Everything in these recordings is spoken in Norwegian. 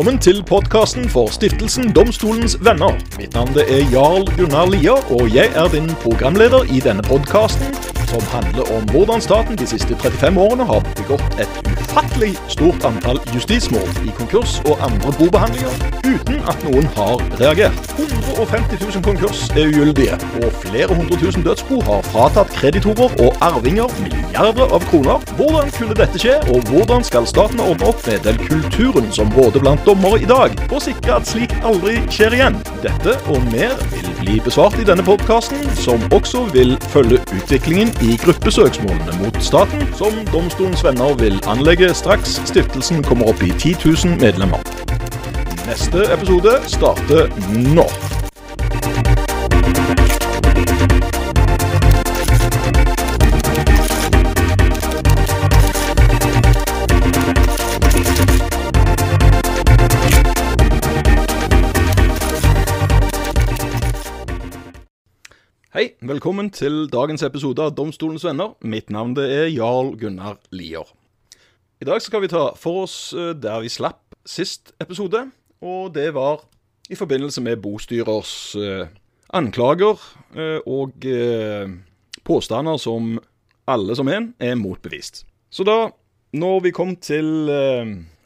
Velkommen til podkasten for stiftelsen Domstolens venner. Mitt navn er Jarl Gunnar Lier, og jeg er din programleder i denne podkasten, som handler om hvordan staten de siste 35 årene har begått et ufattelig stort antall justismål i konkurs og andre bobehandlinger, uten at noen har reagert. 150 000 konkurs er ugyldige, og flere hundre tusen dødsbo har fratatt kreditorer og arvinger milliarder av kroner. Hvordan kunne dette skje, og hvordan skal staten ordne opp med den kulturen som råder blant dommere i dag, og sikre at slikt aldri skjer igjen? Dette og mer vil bli besvart i denne podkasten, som også vil følge utviklingen i gruppesøksmålene mot staten, som Domstolens venner vil anlegge straks stiftelsen kommer opp i 10 000 medlemmer. Neste episode starter nå. Hei, velkommen til dagens episode av Domstolens venner. Mitt navn er Jarl Gunnar Lier. I dag skal vi ta for oss eh, der vi slapp sist episode, og det var i forbindelse med bostyrers eh, anklager eh, og påstander som alle som en er motbevist. Så da, når vi kom til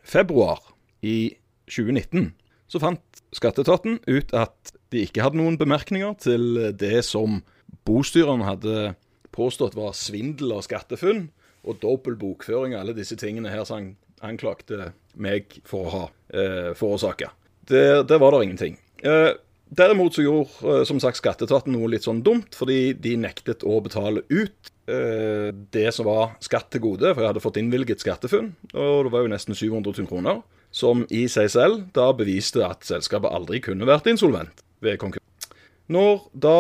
februar i 2019, så fant Skatteetaten ut at de ikke hadde noen bemerkninger til det som bostyreren hadde påstått var svindel og skattefunn, og dobbel bokføring og alle disse tingene her som han anklagte meg for å ha eh, forårsaka. Der, der var det ingenting. Eh, derimot så gjorde eh, som sagt Skatteetaten noe litt sånn dumt, fordi de nektet å betale ut eh, det som var skatt til gode, for jeg hadde fått innvilget skattefunn, og det var jo nesten 700 000 kroner som i seg selv da beviste at selskapet aldri kunne vært insolvent ved konkurs. Når da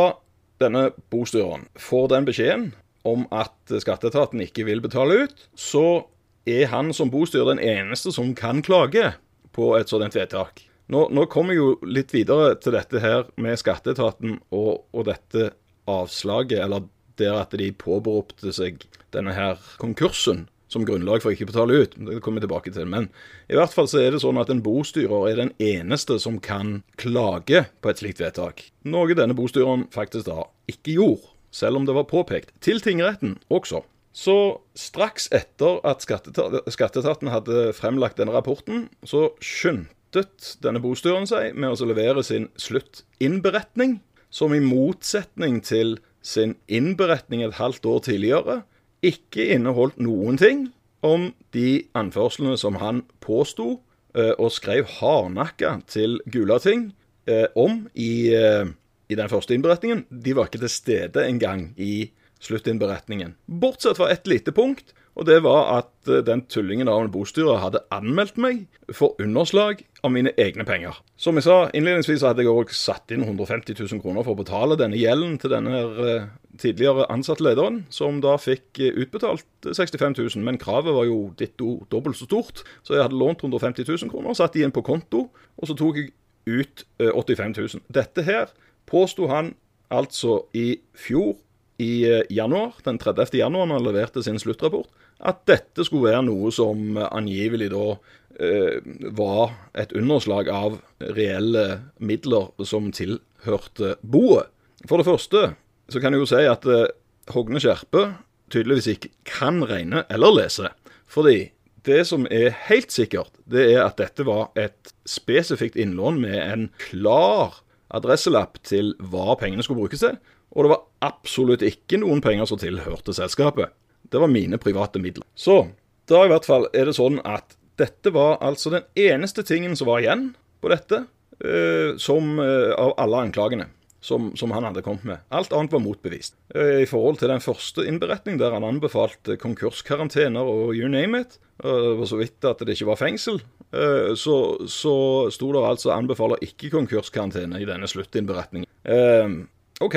denne bostyreren får den beskjeden om at skatteetaten ikke vil betale ut, så er han som bostyrer den eneste som kan klage på et sånt vedtak. Nå, nå kommer jeg jo litt videre til dette her med skatteetaten og, og dette avslaget, eller der at de påberopte seg denne her konkursen som grunnlag for ikke å betale ut. Det kommer jeg tilbake til. Men i hvert fall så er det sånn at en bostyrer er den eneste som kan klage på et slikt vedtak. Noe denne bostyreren faktisk da ikke gjorde, selv om det var påpekt. Til tingretten også. Så straks etter at skatteetaten hadde fremlagt denne rapporten, så skyndtet denne bostyreren seg med å levere sin sluttinnberetning, som i motsetning til sin innberetning et halvt år tidligere ikke inneholdt noen ting om de anførslene som han påsto eh, og skrev hardnakka til Gulating eh, om i, eh, i, den første innberetningen. De var ikke til stede engang i sluttinnberetningen. Bortsett fra ett lite punkt, og det var at eh, den tullingen av en bostyrer hadde anmeldt meg for underslag av mine egne penger. Som jeg sa innledningsvis, hadde jeg òg satt inn 150 000 kroner for å betale denne gjelden til denne eh, tidligere ansatte lederen, som da fikk eh, utbetalt 65 000. Men kravet var jo ditto dobbelt så stort, så jeg hadde lånt 150 000 kroner, satt de inn på konto, og så tok jeg ut 85 000. Dette her påsto han altså i fjor i januar, den 30. januar, når han leverte sin sluttrapport, at dette skulle være noe som angivelig da eh, var et underslag av reelle midler som tilhørte boet. For det første så kan jeg jo si at eh, Hogne Skjerpe tydeligvis ikke kan regne eller lese. Fordi det som er helt sikkert, det er at dette var et spesifikt innlån med en klar adresselapp til hva pengene skulle brukes til. Og det var absolutt ikke noen penger som tilhørte selskapet. Det var mine private midler. Så da i hvert fall er det sånn at dette var altså den eneste tingen som var igjen på dette, eh, som eh, av alle anklagene. Som, som, han hadde kommet med. Alt annet var motbevist. Uh, I forhold til den første innberetning, der han anbefalte konkurskarantener og you name it, det var så vidt at det ikke var fengsel, så, så sto det altså 'anbefaler ikke konkurskarantene' i denne sluttinnberetningen. OK.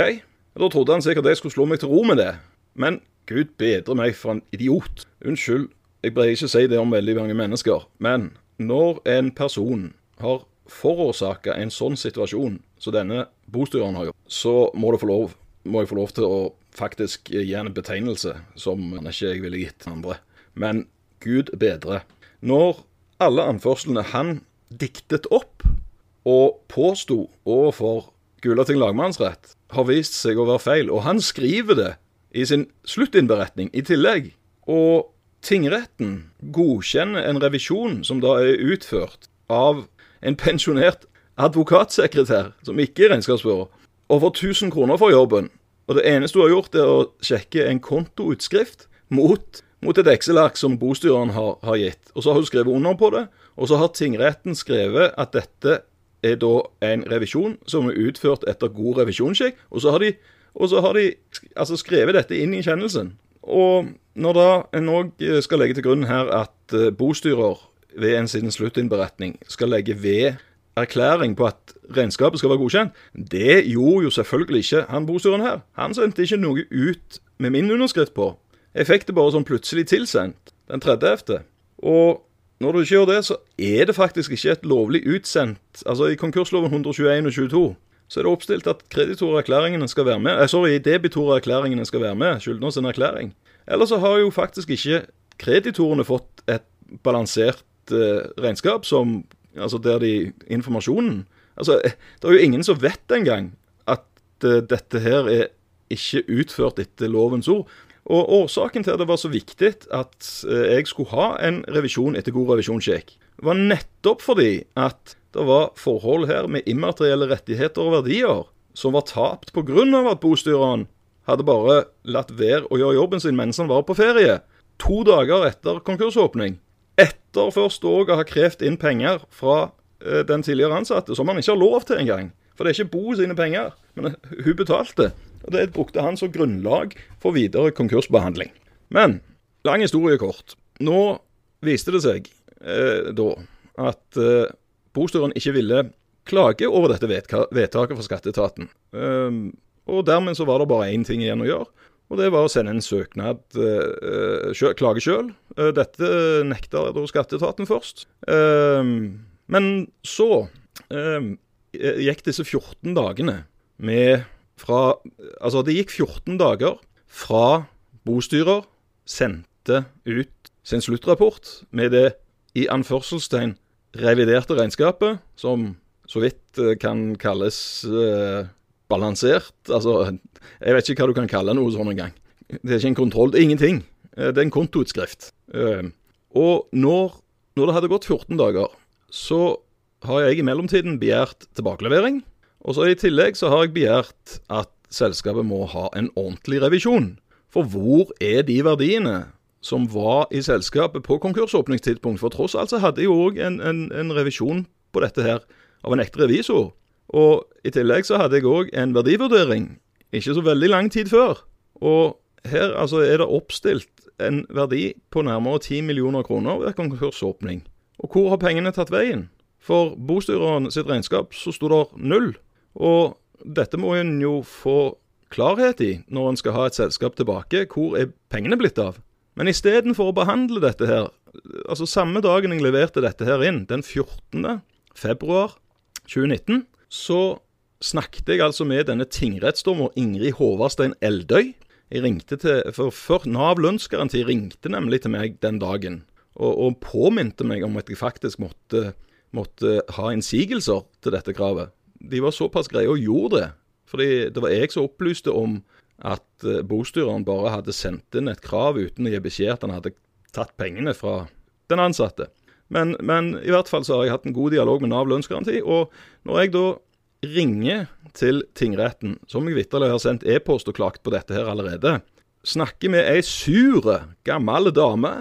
Da trodde han sikkert jeg skulle slå meg til ro med det. Men Gud bedre meg for en idiot. Unnskyld, jeg pleier ikke si det om veldig mange mennesker, men når en person har forårsaka en sånn situasjon som denne bostyreren har gjort, så må, lov, må, jeg få lov til å faktisk gi en betegnelse som han ikke jeg ville gitt andre. Men Gud bedre. Når alle anførslene han diktet opp og påsto overfor Gulating lagmannsrett, har vist seg å være feil. Og han skriver det i sin sluttinnberetning i tillegg. Og tingretten godkjenner en revisjon som da er utført av en pensjonert advokatsekretær, som ikke er regnskapsfører, og får 1000 kroner for jobben. Og det eneste hun har gjort, er å sjekke en kontoutskrift mot, mot et Excel-ark som bostyreren har, har gitt. Og så har hun skrevet under på det, og så har tingretten skrevet at dette er da en revisjon som er utført etter god revisjonsskikk. Og så har de, så har de altså skrevet dette inn i kjennelsen. Og når da en òg skal legge til grunn her at eh, bostyrer ved en sin sluttinnberetning skal legge ved erklæring på at regnskapet skal være godkjent, det gjorde jo selvfølgelig ikke han bostyreren her. Han sendte ikke noe ut med min underskrift på. Jeg fikk det bare sånn plutselig tilsendt den 30. Og når du ikke gjør det, så er det faktisk ikke et lovlig utsendt Altså i konkursloven 121 og 22 så er det oppstilt at kreditorerklæringene skal være med. Eh, sorry, debitorerklæringene skal være med. Skyldners erklæring. Ellers så har jo faktisk ikke kreditorene fått et balansert eh, regnskap som Altså der de Informasjonen Altså, eh, det er jo ingen som vet engang at eh, dette her er ikke utført etter lovens ord. Og Årsaken til at det var så viktig at eh, jeg skulle ha en revisjon etter god revisjonssjekk, var nettopp fordi at det var forhold her med immaterielle rettigheter og verdier som var tapt pga. at bostyreren hadde bare latt være å gjøre jobben sin mens han var på ferie. To dager etter konkursåpning. Etter først òg å ha krevd inn penger fra eh, den tidligere ansatte, som han ikke har lov til engang. For det er ikke Bo sine penger, men hun betalte. Og Det brukte han som grunnlag for videre konkursbehandling. Men lang historie kort. Nå viste det seg eh, da at eh, bostyren ikke ville klage over dette vedtaket fra skatteetaten. Um, og dermed så var det bare én ting igjen å gjøre, og det var å sende en søknad, sjø, klage sjøl. Uh, dette nekta da skatteetaten først. Um, men så um, gikk disse 14 dagene med fra Altså, det gikk 14 dager fra bostyrer sendte ut sin sluttrapport med det i anførselstegn reviderte regnskapet, som så vidt eh, kan kalles eh, balansert. Altså, jeg vet ikke hva du kan kalle noe sånn engang. Det er ikke en kontroll, det er ingenting. Uh, det er en kontoutskrift. Eh, og når, når, det hadde gått 14 dager, så har jeg i mellomtiden begjært tilbakelevering. Og så i tillegg så har jeg begjært at selskapet må ha en ordentlig revisjon. For hvor er de verdiene som var i selskapet på konkursåpningstidspunkt. For tross alt så hadde jeg jo òg en, en, en, revisjon på dette her av en ekte revisor. Og i tillegg så hadde jeg òg en verdivurdering ikke så veldig lang tid før. Og her altså er det oppstilt en verdi på nærmere 10 millioner kroner ved konkursåpning. Og hvor har pengene tatt veien? For bostyreren sitt regnskap så sto det null. Og dette må en jo få klarhet i når en skal ha et selskap tilbake. Hvor er pengene blitt av? Men istedenfor å behandle dette her, altså samme dagen jeg leverte dette her inn, den 14. februar 2019, så snakket jeg altså med denne tingrettsdommer Ingrid Håvardstein Eldøy. Jeg ringte til, for, for Nav lønnsgaranti ringte nemlig til meg den dagen og, og påminte meg om at jeg faktisk måtte, måtte ha innsigelser til dette kravet. De var såpass greie og gjorde det. Fordi det var jeg som opplyste om at eh, bostyreren bare hadde sendt inn et krav uten å gi beskjed at han hadde tatt pengene fra den ansatte. Men, men, i hvert fall så har jeg hatt en god dialog med Nav lønnsgaranti. Og når jeg da ringer til tingretten, som jeg vitterlig har sendt e-post og klagt på dette her allerede, snakker med ei sur, gammel dame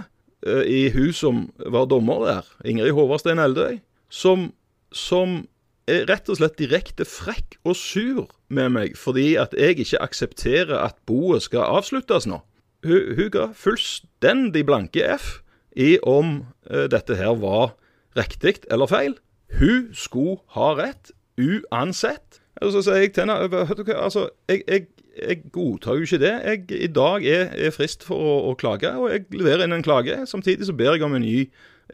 eh, i hun som var dommer der, Ingrid Håvardstein Eldøy, som, som rett og slett direkte frekk og sur med meg fordi at jeg ikke aksepterer at boet skal avsluttes nå. Hun, hun ga fullstendig blanke F i om uh, dette her var riktig eller feil. Hun skulle ha rett, uansett. Og så sier jeg til henne altså, jeg, jeg, jeg, godtar jo ikke det. Jeg, I dag er, er frist for å, å, klage, og jeg leverer inn en klage. Samtidig så ber jeg om en ny,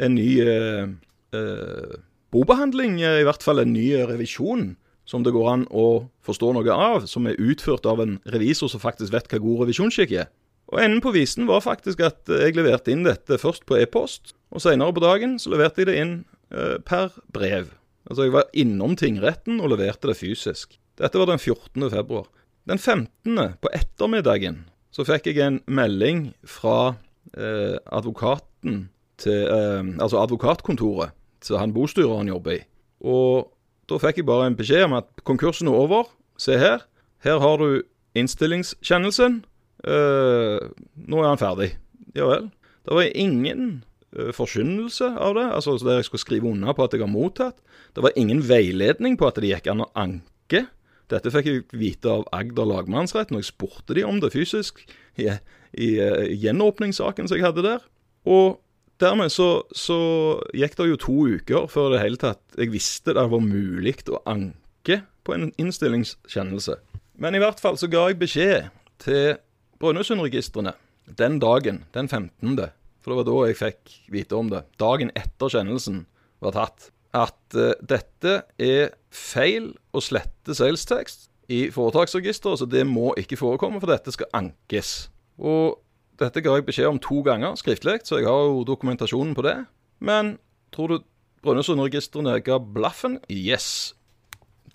en ny uh, uh, bobehandling, i hvert fall en ny revisjon som det går an å forstå noe av, som er utført av en revisor som faktisk vet hva god revisjonsskikk er. Og Enden på visen var faktisk at jeg leverte inn dette først på e-post, og senere på dagen så leverte jeg det inn eh, per brev. Altså jeg var innom tingretten og leverte det fysisk. Dette var den 14. februar. Den 15. på ettermiddagen så fikk jeg en melding fra eh, advokaten til eh, Altså advokatkontoret til han bostyreren jobber i. Og da fikk jeg bare en beskjed om at konkursen er over. Se her. Her har du innstillingskjennelsen. Eh, nå er han ferdig. Ja vel. Det var ingen uh, forkynnelse av det, altså der jeg skulle skrive unna på at jeg har mottatt. Det var ingen veiledning på at det gikk an å anke. Dette fikk jeg vite av Agder lagmannsrett når jeg spurte de om det fysisk i, i uh, gjenåpningssaken som jeg hadde der. Og dermed så, så, gikk det jo to uker før det hele tatt jeg visste det var mulig å anke på en innstillingskjennelse. Men i hvert fall så ga jeg beskjed til Brønnøysundregistrene den dagen, den 15., for det var da jeg fikk vite om det, dagen etter kjennelsen var tatt, at uh, dette er feil å slette salestekst i foretaksregisteret, så det må ikke forekomme, for dette skal ankes. Og dette ga jeg beskjed om to ganger skriftlig, så jeg har jo dokumentasjonen på det. Men tror du Brønnøysundregistrene ga blaffen? Yes.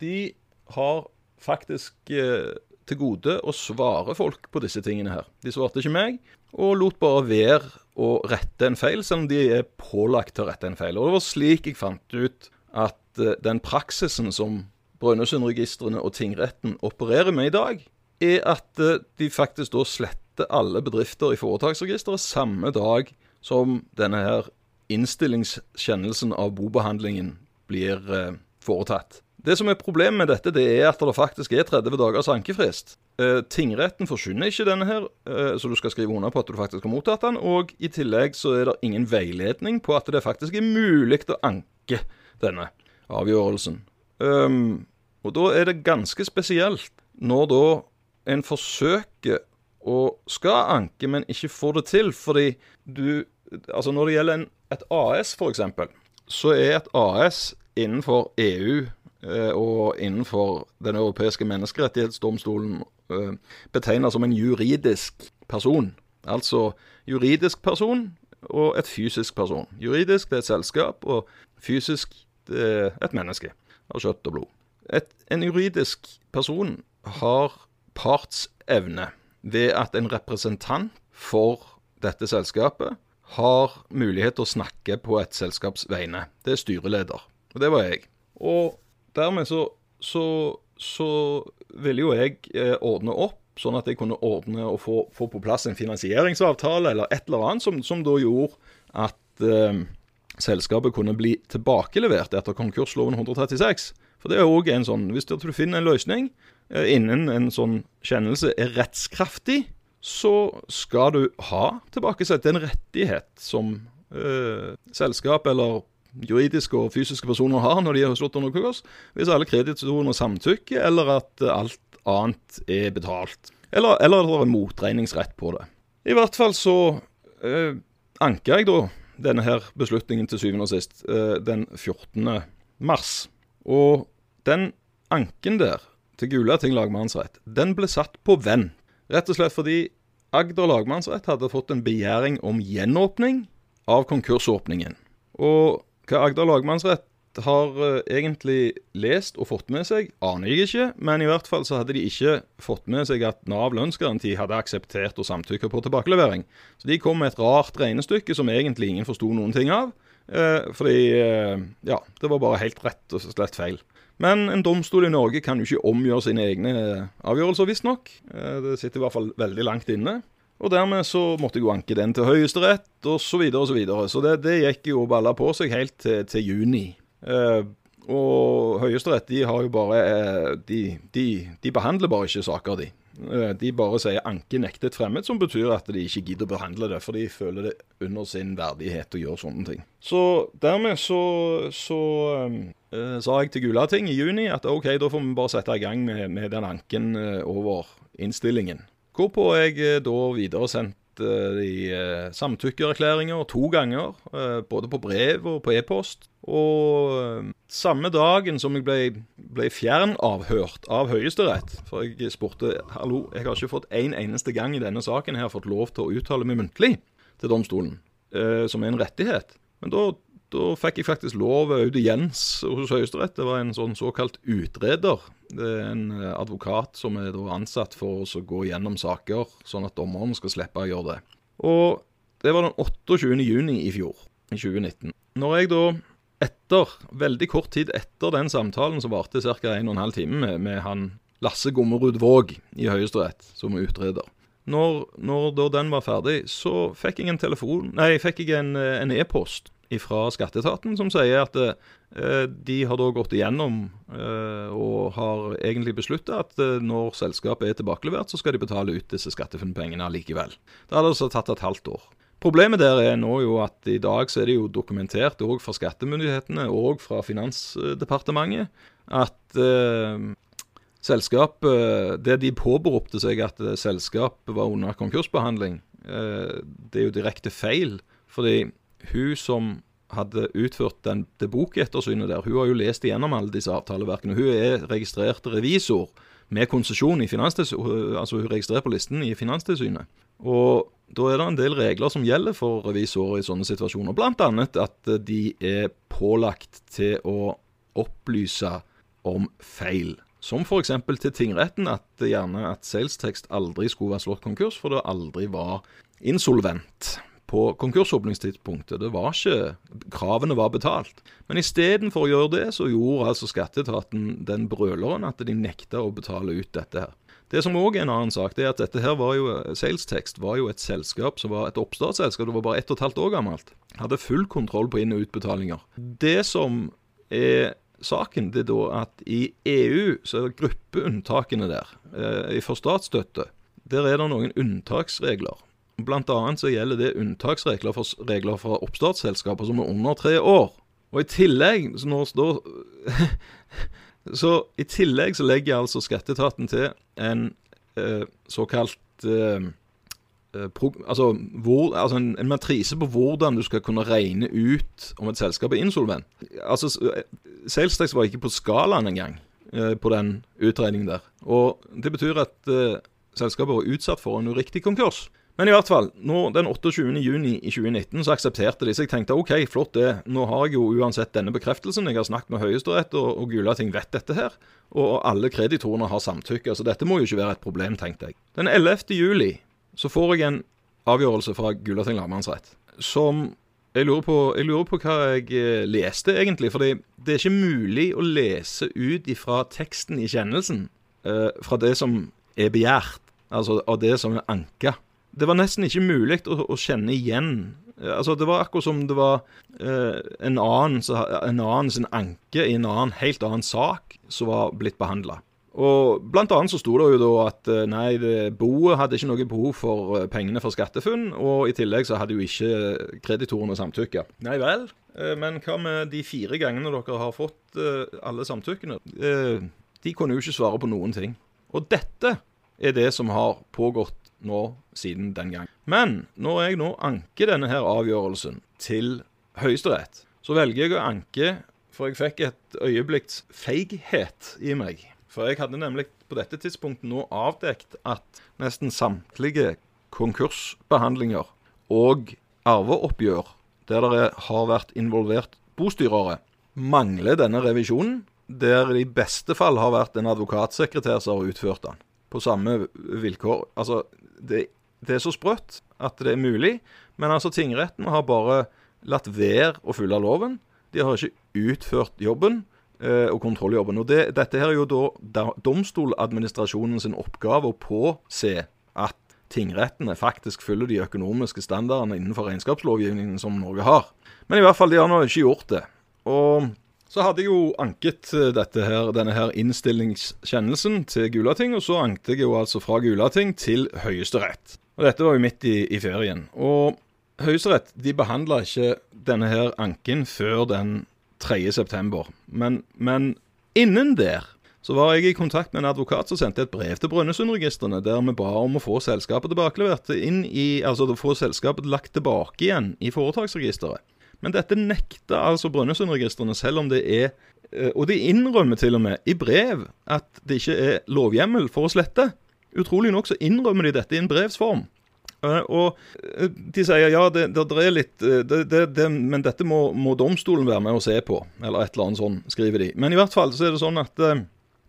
De har faktisk eh, til gode å svare folk på disse tingene her. De svarte ikke meg, og lot bare være å rette en feil, selv om de er pålagt til å rette en feil. Og det var slik jeg fant ut at eh, den praksisen som Brønnøysundregistrene og tingretten opererer med i dag, er at eh, de faktisk da sletter alle bedrifter i foretaksregisteret samme dag som denne her innstillingskjennelsen av bobehandlingen blir uh, foretatt. Det som er problemet med dette, det er at det faktisk er 30 dagers ankefrist. Eh, tingretten forsyner ikke denne her, eh, så du skal skrive under på at du faktisk har mottatt den. Og i tillegg så er det ingen veiledning på at det faktisk er mulig å anke denne avgjørelsen. Um, og da er det ganske spesielt når da en forsøker å skal anke, men ikke får det til. Fordi du Altså når det gjelder en, et AS, f.eks., så er et AS innenfor EU Eh, og innenfor Den europeiske menneskerettighetsdomstolen eh, betegna som en juridisk person. Altså juridisk person og et fysisk person. Juridisk det er et selskap, og fysisk det er et menneske av kjøtt og blod. Et, en juridisk person har partsevne ved at en representant for dette selskapet har mulighet til å snakke på et selskaps vegne. Det er styreleder. Og det var jeg. Og dermed så, så, så ville jo jeg eh, ordne opp, sånn at jeg kunne ordne og få, få, på plass en finansieringsavtale eller et eller annet, som, som da gjorde at eh, selskapet kunne bli tilbakelevert etter konkursloven 136. For det er òg en sånn Hvis du finner en løsning innen en sånn kjennelse er rettskraftig, så skal du ha tilbakesett en rettighet som eh, selskap eller juridiske og fysiske personer har når de har slått under konkurs, hvis alle kreditorene samtykker, eller at alt annet er betalt. Eller, eller det er motregningsrett på det. I hvert fall så eh, anker jeg da denne her beslutningen til syvende og sist eh, den 14. mars. Og den anken der til Gulating lagmannsrett, den ble satt på vent. Rett og slett fordi Agder lagmannsrett hadde fått en begjæring om gjenåpning av konkursåpningen. Og hva Agder lagmannsrett har uh, egentlig lest og fått med seg, aner jeg ikke, men i hvert fall så hadde de ikke fått med seg at Nav lønnsgaranti hadde akseptert å samtykke på tilbakelevering. Så de kom med et rart regnestykke som egentlig ingen forsto noen ting av. Uh, fordi uh, ja, det var bare helt rett og slett feil. Men en domstol i Norge kan jo ikke omgjøre sine egne avgjørelser, visstnok. Det sitter i hvert fall veldig langt inne. Og dermed så måtte jeg jo anke den til Høyesterett, osv., osv. Så, videre, og så, videre. så det, det, gikk jo balla på seg helt til, til juni. Eh, og Høyesterett de har jo bare eh, de, de, de, behandler bare ikke saker, de. Eh, de bare sier 'anke nektet fremmed', som betyr at de ikke gidder å behandle det, for de føler det under sin verdighet å gjøre sånne ting. Så dermed så, så sa jeg til Gulating i juni at OK, da får vi bare sette i gang med, med den anken uh, over innstillingen. Hvorpå jeg eh, da videresendte eh, de eh, samtykkeerklæringer to ganger, både på brev og på e-post. Og samme dagen som jeg ble, ble fjernavhørt av Høyesterett For jeg spurte hallo, jeg har ikke fått en eneste gang i denne saken her fått lov til å uttale meg muntlig til domstolen, som er en rettighet. Men da da fikk jeg faktisk lov ut Jens hos Høyesterett. Det var en sånn såkalt utreder. Det er en eh, advokat som er ansatt for å gå gjennom saker, sånn at dommeren skal slippe å gjøre det. Og det var den 28. juni i fjor, i 2019. Når jeg da, etter, veldig kort tid etter den samtalen som varte ca. 1 12 time med, med han Lasse Gommerud Våg i Høyesterett som utreder. Når, når da den var ferdig, så fikk jeg en telefon Nei, fikk jeg en e-post fra Skatteetaten som sier at eh, de har da gått igjennom eh, og har egentlig beslutta at eh, når selskapet er tilbakelevert, så skal de betale ut disse SkatteFUNN-pengene allikevel. Det hadde altså tatt et halvt år. Problemet der er nå jo at i dag så er det jo dokumentert òg fra skattemyndighetene og fra Finansdepartementet at eh, selskapet Det de påberopte seg at selskapet var under konkursbehandling, eh, det er jo direkte feil. Fordi hun som hadde utført den, det bokettersynet der, hun har jo lest igjennom alle disse avtaleverkene. Hun er registrert revisor med konsesjon i Finanstilsynet, altså hun er registrert på listen i Finanstilsynet. Og da er det en del regler som gjelder for revisorer i sånne situasjoner. Bl.a. at de er pålagt til å opplyse om feil. Som f.eks. til tingretten at gjerne at salestekst aldri skulle være slått konkurs, for det aldri var insolvent på konkursåpningstidspunktet. Det var ikke Kravene var betalt. Men istedenfor å gjøre det, så gjorde altså skatteetaten den brøleren at de nekta å betale ut dette her. Det som òg er en annen sak, det er at dette her var jo Salestext var jo et selskap som var et oppstartsselskap. Det var bare ett og et halvt år gammelt. Hadde full kontroll på inn- og utbetalinger. Det som er saken, det er da at i EU så er det gruppeunntakene der. Eh, for statsstøtte, der er det noen unntaksregler. Blant annet så gjelder det unntaksregler for, regler fra oppstartsselskaper som er under tre år. Og i tillegg så, når, da, så i tillegg så legger altså skatteetaten til en eh, såkalt eh, eh, pro, altså, hvor, altså en, en, matrise på hvordan du skal kunne regne ut om et selskap er insolvent. Altså, eh, var ikke på skalaen engang eh, på den utregningen der. Og det betyr at eh, selskapet var utsatt for en uriktig konkurs. Men i hvert fall, nå, den 28. juni i 2019 så aksepterte de, så jeg tenkte OK, flott det. Nå har jeg jo uansett denne bekreftelsen. Jeg har snakket med Høyesterett, og, og Gulating vet dette her. Og alle kreditorene har samtykke, så dette må jo ikke være et problem, tenkte jeg. Den 11. juli så får jeg en avgjørelse fra Gulating lagmannsrett som jeg lurer, på, jeg lurer, på, hva jeg eh, leste, egentlig. fordi det er ikke mulig å lese ut ifra teksten i kjennelsen, eh, fra det som er begjært, altså av det som er anka det var nesten ikke mulig å, å, kjenne igjen. Altså, Det var akkurat som det var eh, en, annen, en annen sin anke i en annen, helt annen sak som var blitt behandla. Og Blant annet så sto det jo da at eh, nei, boet hadde ikke noe behov for eh, pengene for SkatteFUNN, og i tillegg så hadde jo ikke kreditorene samtykke. Nei vel, eh, men hva med de fire gangene dere har fått alle samtykkene? De kunne jo ikke svare på noen ting. Og dette er det som har pågått nå siden den gang. Men når jeg nå anker denne her avgjørelsen til Høyesterett, så velger jeg å anke, for jeg fikk et øyeblikks feighet i meg. For jeg hadde nemlig på dette tidspunktet nå avdekt at nesten samtlige konkursbehandlinger og arveoppgjør der det har vært involvert bostyrere, mangler denne revisjonen, der det i beste fall har vært en advokatsekretær som har utført den på samme vilkår. Altså, det, det, er så sprøtt at det er mulig, men altså tingretten har bare latt være å følge loven. De har ikke utført jobben eh, og kontrolljobben. Og det, Dette her er jo da domstoladministrasjonen sin oppgave å påse at tingrettene faktisk følger de økonomiske standardene innenfor regnskapslovgivningen som Norge har. Men i hvert fall, de har nå ikke gjort det. Og så hadde jeg jo anket dette her, denne her innstillingskjennelsen til Gulating, og så anket jeg jo altså fra Gulating til Høyesterett. Og Dette var jo midt i, i ferien. Og Høyesterett de behandla ikke denne her anken før den 3.9. Men, men innen der så var jeg i kontakt med en advokat som sendte et brev til Brønnøysundregistrene der vi ba om å få selskapet tilbakelevert inn i, altså å få selskapet lagt tilbake igjen i foretaksregisteret. Men dette nekta altså Brønnøysundregistrene, selv om det er eh, Og de innrømmer til og med i brev at det ikke er lovhjemmel for å slette. Utrolig nok så innrømmer de dette i en brevsform. Eh, og eh, de sier ja, det, det, det er litt eh, det, Men dette må, må, domstolen være med å se på, eller et eller annet sånn, skriver de. Men i hvert fall så er det sånn at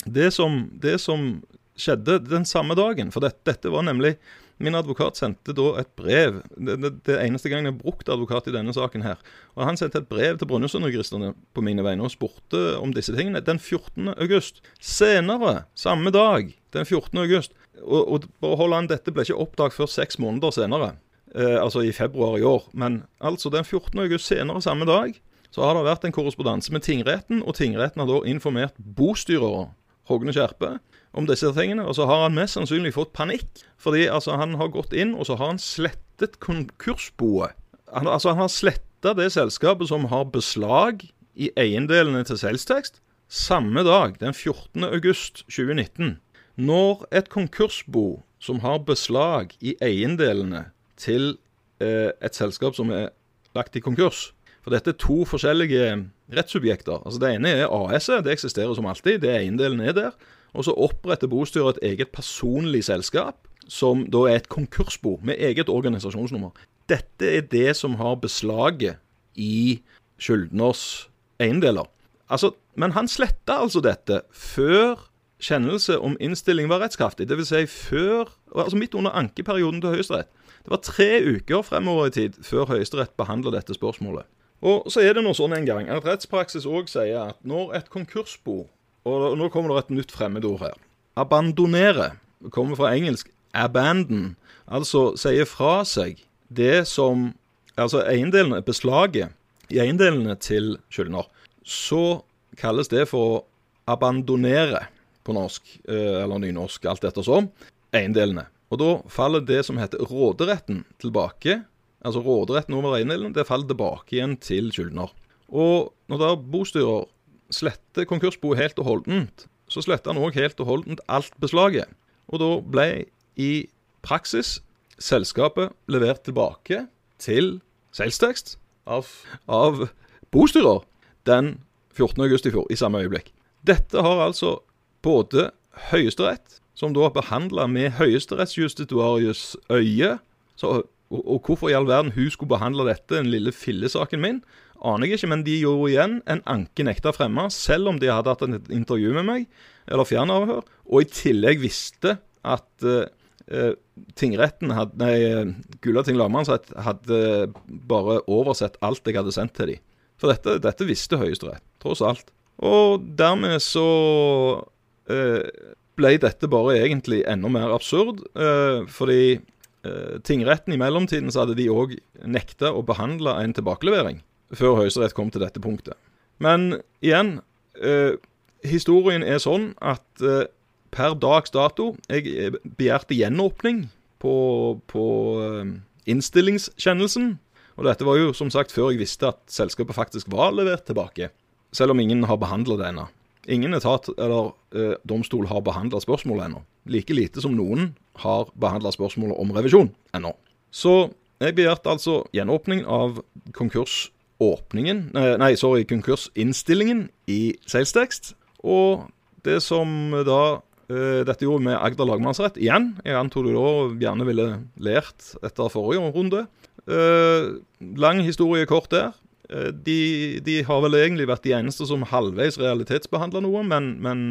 det som, som skjedde den samme dagen For dette, var nemlig Min advokat sendte da et brev. Det, det, det eneste gangen jeg har brukt advokat i denne saken her. Og Han sendte et brev til Brønnøysundregistrene på mine vegne og spurte om disse tingene den 14. august. Senere, samme dag, den 14. august, og, og an, dette ble ikke oppdaget før seks måneder senere. Eh, altså i februar i år. Men altså den 14. august senere samme dag så har det vært en korrespondanse med tingretten, og tingretten har da informert bostyrer Hogne Skjerpe om disse tingene. Og så har han mest sannsynlig fått panikk, fordi altså, han har gått inn og så har han slettet konkursboet. Han, altså, han har sletta det selskapet som har beslag i eiendelene til Selvtekst, samme dag, den 14. august 2019. Når et konkursbo som har beslag i eiendelene til eh, et selskap som er lagt i konkurs For dette er to forskjellige rettssubjekter. Altså Det ene er AS-et, det eksisterer som alltid, det eiendelen er der. Og så oppretter bostyret et eget personlig selskap, som da er et konkursbo med eget organisasjonsnummer. Dette er det som har beslaget i skyldners eiendeler. Altså, men han sletta altså dette før kjennelse om innstilling var rettskraftig. Dvs. Si før, altså midt under ankeperioden til Høyesterett. Det var tre uker fremover i tid før Høyesterett behandla dette spørsmålet. Og så er det nå sånn en gang at rettspraksis òg sier at når et konkursbo Og nå kommer det et nytt fremmedord her. Abandonere kommer fra engelsk 'abandon', altså sier fra seg det som Altså eiendelene, beslaget i eiendelene til skyldner. Så kalles det for å abandonere på norsk, eh, eller nynorsk, alt ettersom, eiendelene. Og da faller det som heter råderetten tilbake altså råderetten over eiendelen, det faller tilbake igjen til skyldner. Og når da bostyrer sletter konkursboet helt og holdent, så sletter han òg helt og holdent alt beslaget. Og da ble i praksis selskapet levert tilbake til seilstekst av, av bostyrer den 14. august i fjor, i samme øyeblikk. Dette har altså både Høyesterett, som da behandla med høyesterettsjustituarius øye så og, og, hvorfor i all verden hun skulle behandle dette, den lille fillesaken min, aner jeg ikke. Men de gjorde igjen en anke nekta fremma, selv om de hadde hatt et intervju med meg, eller fjernavhør, og i tillegg visste at uh, tingretten hadde, nei, Gulating lagmannsrett hadde bare oversett alt jeg hadde sendt til dem. For dette, dette visste Høyesterett, tross alt. Og dermed så ble dette bare egentlig enda mer absurd, uh, fordi Eh, tingretten i mellomtiden så hadde de òg nekta å behandle en tilbakelevering før Høyesterett kom til dette punktet. Men igjen, eh, historien er sånn at eh, per dags dato Jeg begjærte gjenåpning på, på eh, innstillingskjennelsen. Og dette var jo som sagt før jeg visste at selskapet faktisk var levert tilbake. Selv om ingen har behandla det ennå. Ingen etat eller eh, domstol har behandla spørsmålet ennå. Like lite som noen har behandla spørsmålet om revisjon ennå. Så jeg begjærte altså gjenåpning av konkursåpningen Nei, sorry, konkursinnstillingen i Salestekst. Og det som da eh, Dette gjorde med Agder lagmannsrett igjen. Jeg antok du da gjerne ville lært etter forrige runde. Eh, lang historie kort der. Uh, de, de, har vel egentlig vært de eneste som halvveis realitetsbehandla noe, men, men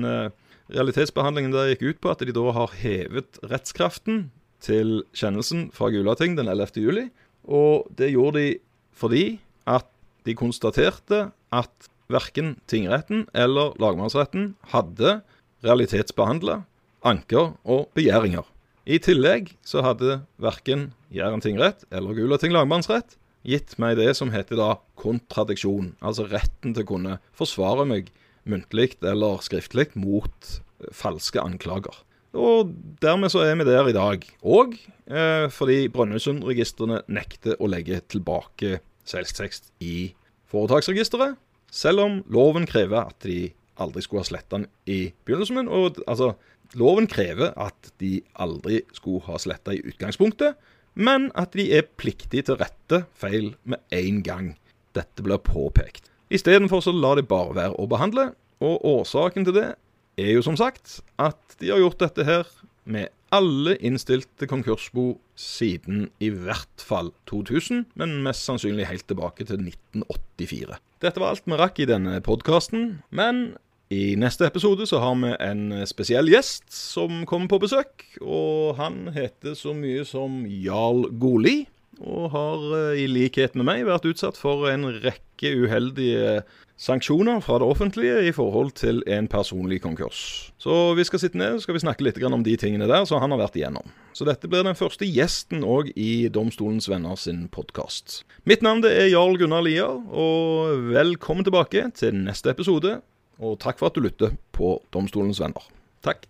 Realitetsbehandlingen der gikk ut på at de da har hevet rettskraften til kjennelsen fra Gulating den 11. juli. Og det gjorde de fordi at de konstaterte at verken tingretten eller lagmannsretten hadde realitetsbehandla anker og begjæringer. I tillegg så hadde verken Jæren tingrett eller Gulating lagmannsrett gitt meg det som heter da kontradiksjon, altså retten til å kunne forsvare meg muntlig eller skriftlig mot falske anklager. Og dermed så er vi der i dag. Og eh, fordi Brønnøysundregistrene nekter å legge tilbake salgstekst i foretaksregisteret. Selv om loven krever at de aldri skulle ha sletta den i begynnelsen. Og altså, loven krever at de aldri skulle ha sletta i utgangspunktet, men at de er pliktige til å rette feil med en gang dette blir påpekt. Istedenfor så lar de bare være å behandle, og årsaken til det er jo som sagt at de har gjort dette her med alle innstilte konkursbo siden i hvert fall 2000, men mest sannsynlig helt tilbake til 1984. Dette var alt vi rakk i denne podkasten, men i neste episode så har vi en spesiell gjest som kommer på besøk. Og han heter så mye som Jarl Goli, og har eh, i likhet med meg vært utsatt for en rekke uheldige sanksjoner fra det offentlige i forhold til en personlig konkurs. Så vi skal sitte ned og skal vi snakke litt om de tingene der som han har vært igjennom. Så dette blir den første gjesten òg i Domstolens venner sin podkast. Mitt navn er Jarl Gunnar Lier, og velkommen tilbake til neste episode. Og takk for at du lytter på Domstolens venner. Takk.